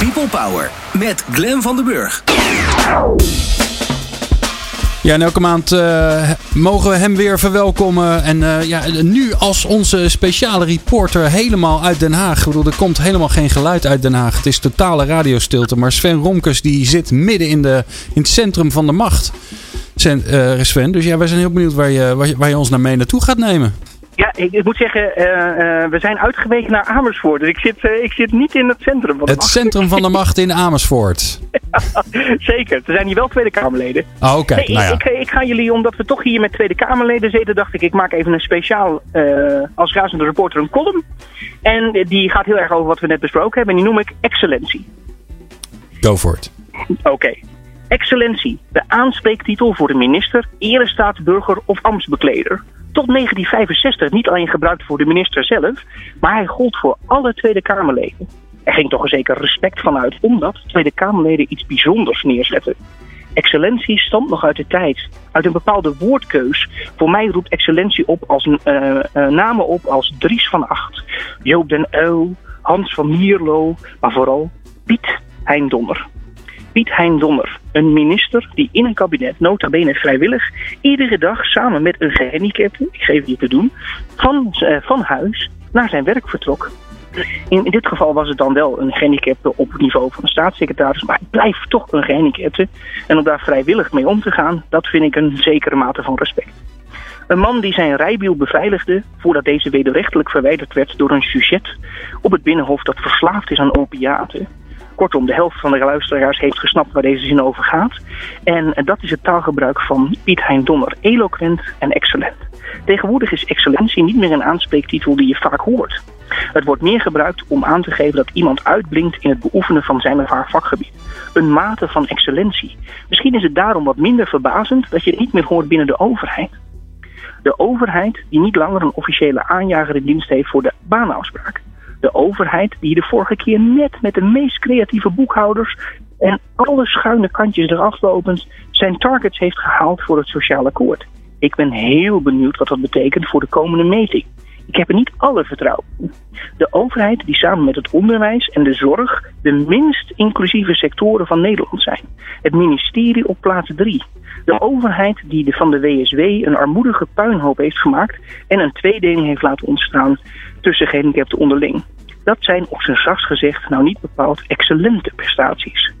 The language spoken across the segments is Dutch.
People Power met Glen van den Burg. Ja, en elke maand uh, mogen we hem weer verwelkomen. En uh, ja, nu als onze speciale reporter helemaal uit Den Haag. Ik bedoel, er komt helemaal geen geluid uit Den Haag. Het is totale radiostilte. Maar Sven Romkes die zit midden in, de, in het centrum van de macht. Sven, uh, Sven dus ja, wij zijn heel benieuwd waar je, waar je, waar je ons naar mee naartoe gaat nemen. Ja, ik, ik moet zeggen, uh, uh, we zijn uitgeweken naar Amersfoort. Dus ik zit, uh, ik zit niet in het centrum van de Het macht. centrum van de macht in Amersfoort. Zeker, er zijn hier wel Tweede Kamerleden. Oh, oké. Nou ja. ik, ik, ga jullie, omdat we toch hier met Tweede Kamerleden zitten, dacht ik, ik maak even een speciaal, als razende reporter, een column. En die gaat heel erg over wat we net besproken hebben. En die noem ik Excellentie. Go for it. Oké. Okay. Excellentie, de aanspreektitel voor de minister, erestaatsburger of ambtsbekleder tot 1965 niet alleen gebruikt voor de minister zelf, maar hij gold voor alle Tweede Kamerleden. Er ging toch een zeker respect vanuit, omdat Tweede Kamerleden iets bijzonders neerzetten. Excellentie stamt nog uit de tijd, uit een bepaalde woordkeus. Voor mij roept excellentie op als uh, uh, namen op als Dries van Acht, Joop den Uyl, Hans van Mierlo, maar vooral Piet Hein Donner. Piet Hein Donner, een minister die in een kabinet, nota bene vrijwillig, iedere dag samen met een gehandicapte, ik geef die te doen, van, uh, van huis naar zijn werk vertrok. In, dit geval was het dan wel een gehandicapte op het niveau van een staatssecretaris, maar het blijft toch een gehandicapte. En om daar vrijwillig mee om te gaan, dat vind ik een zekere mate van respect. Een man die zijn rijwiel beveiligde voordat deze wederrechtelijk verwijderd werd door een sujet op het binnenhof dat verslaafd is aan opiaten. Kortom, de helft van de luisteraars heeft gesnapt waar deze zin over gaat. En dat is het taalgebruik van Piet Hein Donner. Eloquent en excellent. Tegenwoordig is excellentie niet meer een aanspreektitel die je vaak hoort. Het wordt meer gebruikt om aan te geven dat iemand uitblinkt in het beoefenen van zijn of haar vakgebied. Een mate van excellentie. Misschien is het daarom wat minder verbazend dat je het niet meer hoort binnen de overheid. De overheid die niet langer een officiële aanjager in dienst heeft voor de baanafspraak de overheid die de vorige keer net met de meest creatieve boekhouders en alle schuine kantjes eraf lopend zijn targets heeft gehaald voor het sociale akkoord. Ik ben heel benieuwd wat dat betekent voor de komende meting. Ik heb er niet alle vertrouwen in. De overheid die samen met het onderwijs en de zorg de minst inclusieve sectoren van Nederland zijn. Het ministerie op plaats 3. De overheid die de van de WSW een armoedige puinhoop heeft gemaakt en een tweedeling heeft laten ontstaan tussen gehandicapten onderling. Dat zijn op zijn zachtst gezegd nou niet bepaald excellente prestaties.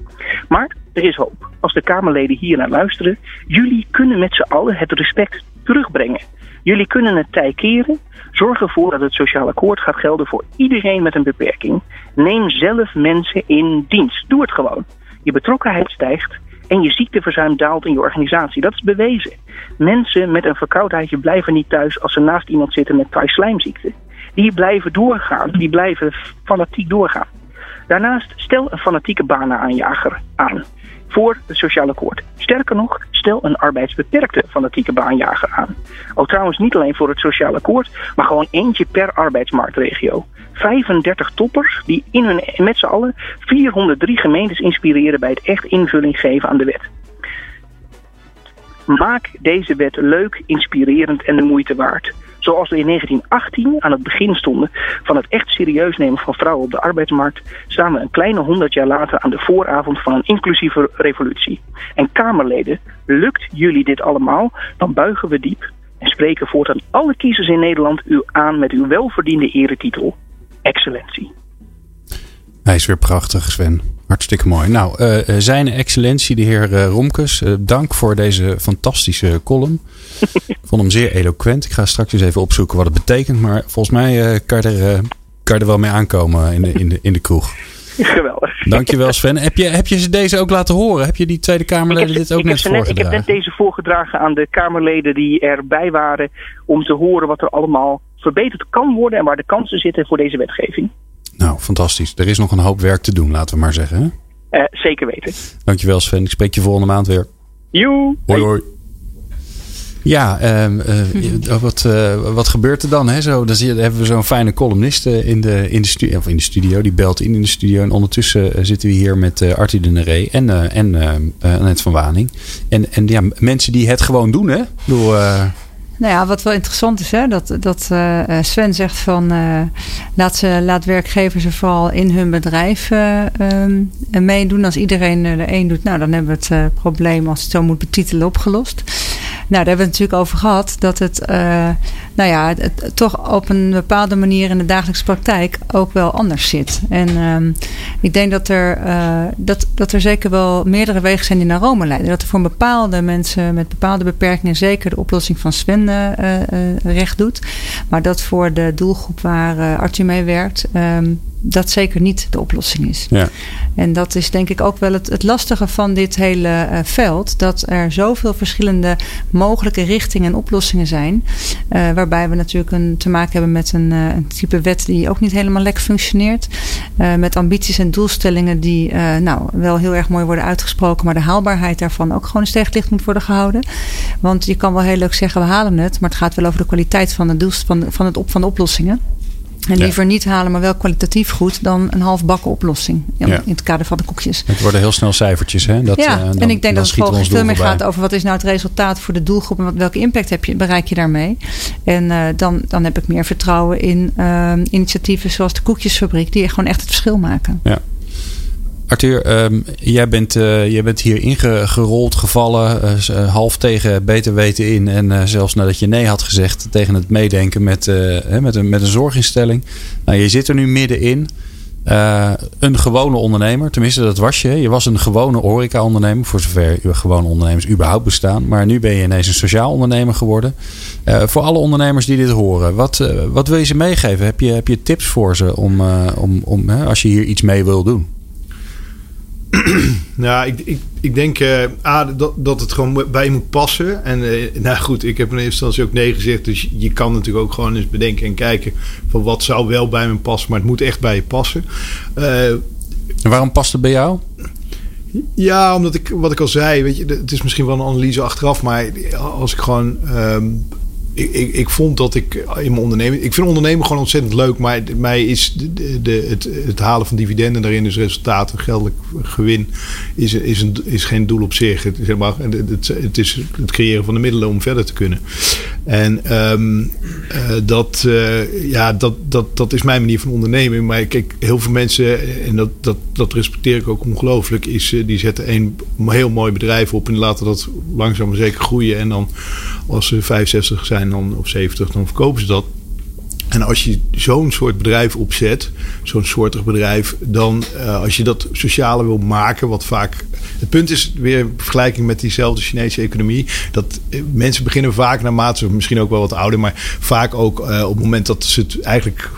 Maar er is hoop. Als de Kamerleden hier naar luisteren, jullie kunnen met z'n allen het respect terugbrengen. Jullie kunnen het tij keren. Zorg ervoor dat het sociaal akkoord gaat gelden voor iedereen met een beperking. Neem zelf mensen in dienst. Doe het gewoon. Je betrokkenheid stijgt en je ziekteverzuim daalt in je organisatie. Dat is bewezen. Mensen met een verkoudheidje blijven niet thuis als ze naast iemand zitten met slijmziekte. Die blijven doorgaan. Die blijven fanatiek doorgaan. Daarnaast stel een fanatieke baanaanjager aan voor het sociale akkoord. Sterker nog, stel een arbeidsbeperkte fanatieke baanjager aan. Ook trouwens niet alleen voor het sociale akkoord, maar gewoon eentje per arbeidsmarktregio. 35 toppers die in hun, met z'n allen 403 gemeentes inspireren bij het echt invulling geven aan de wet. Maak deze wet leuk, inspirerend en de moeite waard. Zoals we in 1918 aan het begin stonden van het echt serieus nemen van vrouwen op de arbeidsmarkt, staan we een kleine honderd jaar later aan de vooravond van een inclusieve revolutie. En Kamerleden, lukt jullie dit allemaal, dan buigen we diep en spreken voortaan alle kiezers in Nederland u aan met uw welverdiende eretitel, Excellentie. Hij is weer prachtig, Sven. Hartstikke mooi. Nou, uh, zijn excellentie, de heer uh, Romkes, uh, dank voor deze fantastische column. Ik vond hem zeer eloquent. Ik ga straks eens even opzoeken wat het betekent. Maar volgens mij kan, er, kan er wel mee aankomen in de, in de, in de kroeg. Geweldig. Dankjewel Sven. Heb je, heb je ze deze ook laten horen? Heb je die Tweede Kamerleden dit ook net voorgedragen? ik heb net deze voorgedragen aan de Kamerleden die erbij waren. Om te horen wat er allemaal verbeterd kan worden. En waar de kansen zitten voor deze wetgeving. Nou, fantastisch. Er is nog een hoop werk te doen, laten we maar zeggen. Uh, zeker weten. Dankjewel Sven. Ik spreek je volgende maand weer. Joe. Hoi hoi. Ja, um, uh, wat, uh, wat gebeurt er dan? Hè? Zo, dan hebben we zo'n fijne columnist in de, in, de studio, of in de studio. Die belt in in de studio. En ondertussen zitten we hier met uh, Artie de Neré en, en Annette van Waning. En, en ja, mensen die het gewoon doen. Hè? Ik bedoel, Nou ja, wat wel interessant is, hè, dat, dat uh, Sven zegt van uh, laat, ze, laat werkgevers er vooral in hun bedrijf um, meedoen. Als iedereen er één doet, nou dan hebben we het probleem, als het zo moet betitelen, opgelost. Nou, daar hebben we het natuurlijk over gehad. Dat het, uh, nou ja, het, toch op een bepaalde manier in de dagelijkse praktijk ook wel anders zit. En uh, ik denk dat er, uh, dat, dat er zeker wel meerdere wegen zijn die naar Rome leiden. Dat er voor bepaalde mensen met bepaalde beperkingen zeker de oplossing van Sven uh, recht doet. Maar dat voor de doelgroep waar Arthur mee werkt. Um, dat zeker niet de oplossing is. Ja. En dat is denk ik ook wel het, het lastige van dit hele uh, veld. Dat er zoveel verschillende mogelijke richtingen en oplossingen zijn. Uh, waarbij we natuurlijk een, te maken hebben met een, uh, een, type wet die ook niet helemaal lekker functioneert. met ambities en doelstellingen die nou, wel heel erg mooi worden uitgesproken. Maar de haalbaarheid daarvan ook gewoon eens tegen licht moet worden gehouden. Want je kan wel heel leuk zeggen we halen het. Maar het gaat wel over de kwaliteit van, de doel, van, van, het op, van de oplossingen. En liever niet halen, maar wel kwalitatief goed dan een half bakken oplossing. In, ja. in het kader van de koekjes. Het worden heel snel cijfertjes. Hè? Dat, ja, uh, dan, en ik denk dat het volgens veel meer gaat over wat is nou het resultaat voor de doelgroep en wat, welke impact heb je, bereik je daarmee. En uh, dan, dan heb ik meer vertrouwen in uh, initiatieven zoals de koekjesfabriek, die gewoon echt het verschil maken. Ja. Arthur, um, jij, bent, jij bent hier ingerold gevallen, uh, half tegen beter weten in. En uh, zelfs nadat je nee had gezegd tegen het meedenken met, met, een, met een zorginstelling. Nou, je zit er nu middenin. een gewone ondernemer, tenminste dat was je. Je was een gewone horeca-ondernemer, voor zover gewone ondernemers überhaupt bestaan. Maar nu ben je ineens een sociaal ondernemer geworden. voor alle ondernemers die dit horen, wat, wat wil je ze meegeven? Heb je, heb je tips voor ze om, om, om als je hier iets mee wil doen? nou, ik, ik, ik denk uh, A, dat, dat het gewoon bij je moet passen. En uh, nou goed, ik heb in eerste instantie ook nee gezegd. Dus je kan natuurlijk ook gewoon eens bedenken en kijken van wat zou wel bij me passen. Maar het moet echt bij je passen. Uh, en waarom past het bij jou? Ja, omdat ik, wat ik al zei, weet je, het is misschien wel een analyse achteraf. Maar als ik gewoon um, ik, ik, ik, vond dat ik in mijn onderneming. Ik vind ondernemen gewoon ontzettend leuk. Maar mij is de, het, het, halen van dividenden daarin, dus resultaten, geldelijk gewin, is, is, een, is geen doel op zich. Het, zeg maar, het, het is het creëren van de middelen om verder te kunnen. En um, uh, dat, uh, ja, dat, dat, dat is mijn manier van ondernemen. Maar kijk, heel veel mensen, en dat, dat, dat respecteer ik ook ongelooflijk, is uh, die zetten een heel mooi bedrijf op en laten dat langzaam maar zeker groeien. En dan als ze 65 zijn dan, of 70, dan verkopen ze dat. En als je zo'n soort bedrijf opzet, zo'n soortig bedrijf, dan uh, als je dat sociale wil maken, wat vaak. Het punt is weer vergelijking met diezelfde Chinese economie. Dat uh, mensen beginnen vaak naarmate, misschien ook wel wat ouder, maar vaak ook uh, op het moment dat ze het eigenlijk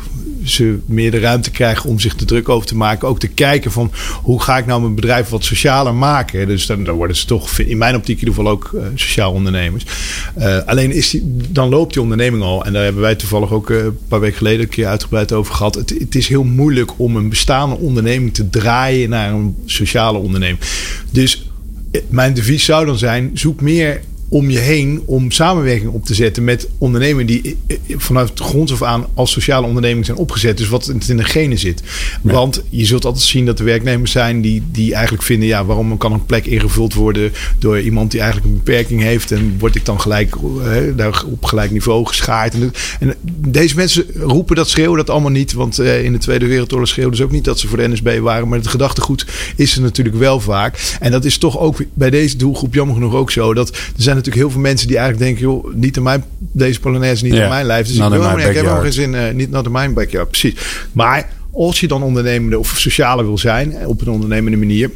ze meer de ruimte krijgen om zich te druk over te maken. Ook te kijken van hoe ga ik nou mijn bedrijf wat socialer maken. Dus dan, dan worden ze toch in mijn optiek in ieder geval ook uh, sociaal ondernemers. Uh, alleen is die, dan loopt die onderneming al. En daar hebben wij toevallig ook uh, een paar weken geleden een keer uitgebreid over gehad. Het, het is heel moeilijk om een bestaande onderneming te draaien naar een sociale onderneming. Dus mijn devies zou dan zijn: zoek meer om je heen om samenwerking op te zetten met ondernemingen die eh, eh, vanuit de grond af aan als sociale onderneming zijn opgezet. Dus wat in de genen zit. Want je zult altijd zien dat er werknemers zijn die, die eigenlijk vinden, ja, waarom kan een plek ingevuld worden door iemand die eigenlijk een beperking heeft en word ik dan gelijk hè, eh, daar op gelijk niveau geschaard. En, en, deze mensen roepen dat, schreeuwen dat allemaal niet, want uh, in de Tweede Wereldoorlog schreeuwden ze ook niet dat ze voor de NSB waren, maar het gedachtegoed is er natuurlijk wel vaak. En dat is toch ook bij deze doelgroep jammer genoeg ook zo, dat er zijn natuurlijk heel veel mensen die eigenlijk denken, joh, niet in mijn, deze Polonaise niet in mijn lijf. Dus ik, wil, ik heb helemaal geen zin, uh, niet naar de mijn backyard, precies. Maar als je dan ondernemende of socialer wil zijn, op een ondernemende manier,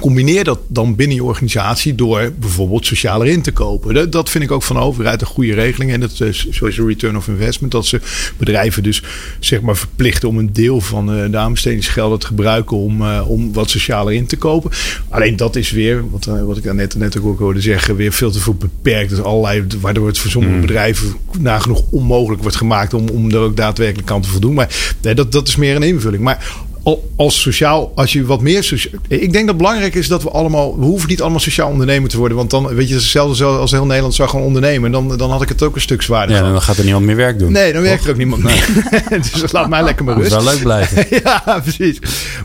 Combineer dat dan binnen je organisatie door bijvoorbeeld socialer in te kopen. Dat, vind ik ook van overheid een goede regeling. En dat is sowieso return of investment. Dat ze bedrijven dus zeg maar verplichten om een deel van uh, de aanbestedingsgelden te gebruiken om, uh, om wat socialer in te kopen. Alleen dat is weer, wat, wat ik net, net ook hoorde zeggen, weer veel te veel beperkt. Dus allerlei, waardoor het voor sommige mm. bedrijven nagenoeg onmogelijk wordt gemaakt om, om er ook daadwerkelijk aan te voldoen. Maar nee, dat, dat is meer een invulling. Maar als sociaal, als je wat meer. Ik denk dat het belangrijk is dat we allemaal. We hoeven niet allemaal sociaal ondernemer te worden. Want dan weet je, hetzelfde als heel Nederland zou gewoon ondernemen. Dan, dan had ik het ook een stuk zwaarder. Ja, dan gaat er niemand meer werk doen. Nee, dan werkt er ook niemand meer. dus laat mij lekker maar rust. Dat zou leuk blijven. ja, precies.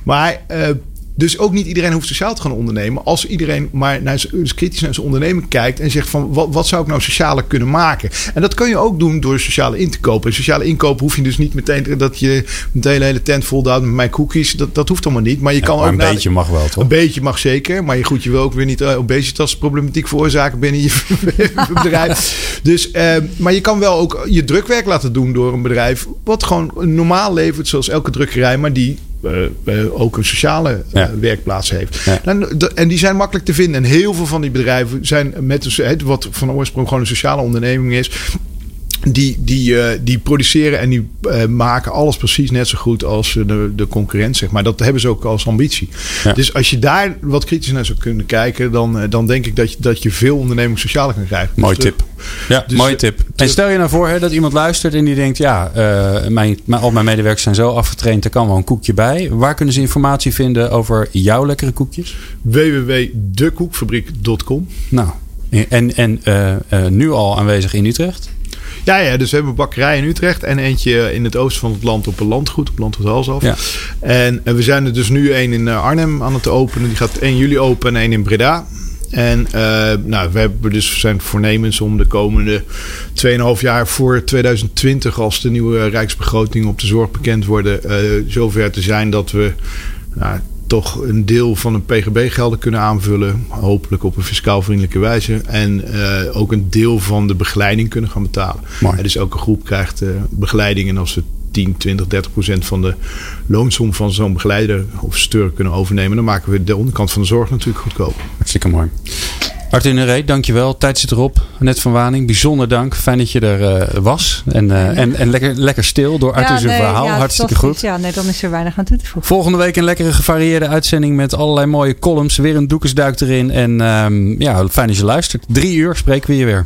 Maar. Uh, Dus ook niet iedereen hoeft sociaal te gaan ondernemen. Als iedereen maar naar zijn, dus kritisch naar zijn onderneming kijkt en zegt van wat, wat zou ik nou socialer kunnen maken? En dat kan je ook doen door sociale in te kopen. En sociale inkopen hoef je dus niet meteen dat je meteen een hele tent vol met mijn cookies. Dat, dat hoeft allemaal niet. Maar je kan maar ook. Een beetje mag wel, toch? Een beetje mag zeker. Maar je, goed, je wil ook weer niet uh, obesitasproblematiek veroorzaken binnen je bedrijf. Dus, uh, maar je kan wel ook je drukwerk laten doen door een bedrijf. Wat gewoon normaal levert, zoals elke drukkerij, maar die ook een sociale uh, werkplaats heeft. Ja. En, en, die zijn makkelijk te vinden. En heel veel van die bedrijven zijn met een, wat van oorsprong gewoon een sociale onderneming is. Die, die, uh, die produceren en die uh, maken alles precies net zo goed als de, de concurrent, zeg maar. Dat hebben ze ook als ambitie. Ja. Dus als je daar wat kritisch naar zou kunnen kijken, dan, dan denk ik dat je, dat je veel onderneming sociaal kan krijgen. Mooi dus tip. Ja, dus, mooie tip. En stel je nou voor hè, dat iemand luistert en die denkt: ja, mijn, mijn, al mijn medewerkers zijn zo afgetraind, er kan wel een koekje bij. Waar kunnen ze informatie vinden over jouw lekkere koekjes? www.dekoekfabriek.com. Nou, en, en nu al aanwezig in Utrecht? Ja, ja, dus we hebben een bakkerij in Utrecht en eentje in het oosten van het land op een landgoed, op landgoed Halsaf. Ja. En, en, we zijn er dus nu één in Arnhem aan het openen. Die gaat 1 juli open en één in Breda. En uh, nou, we hebben dus zijn voornemens om de komende 2,5 jaar voor 2020, als de nieuwe rijksbegroting op de zorg bekend worden, uh, zover te zijn dat we nou, toch een deel van een PGB-gelden kunnen aanvullen. Hopelijk op een fiscaal vriendelijke wijze. En uh, ook een deel van de begeleiding kunnen gaan betalen. Mooi. Dus elke groep krijgt uh, begeleiding. En als we 10, 20, 30 procent van de loonsom van zo'n begeleider of steur kunnen overnemen, dan maken we de onderkant van de zorg natuurlijk goedkoop. Hartstikke mooi. Arthur Neré, dankjewel. Tijd zit erop. Net van Waning, bijzonder dank. Fijn dat je er uh, was. En, uh, en, en lekker, lekker stil door Arthur zijn nee, verhaal. Ja, Hartstikke goed. Ja, nee, dan is er weinig aan toe te voegen. Volgende week een lekkere gevarieerde uitzending met allerlei mooie columns. Weer een doekensduik erin. En um, ja, fijn dat je luistert. Drie uur spreken we je weer.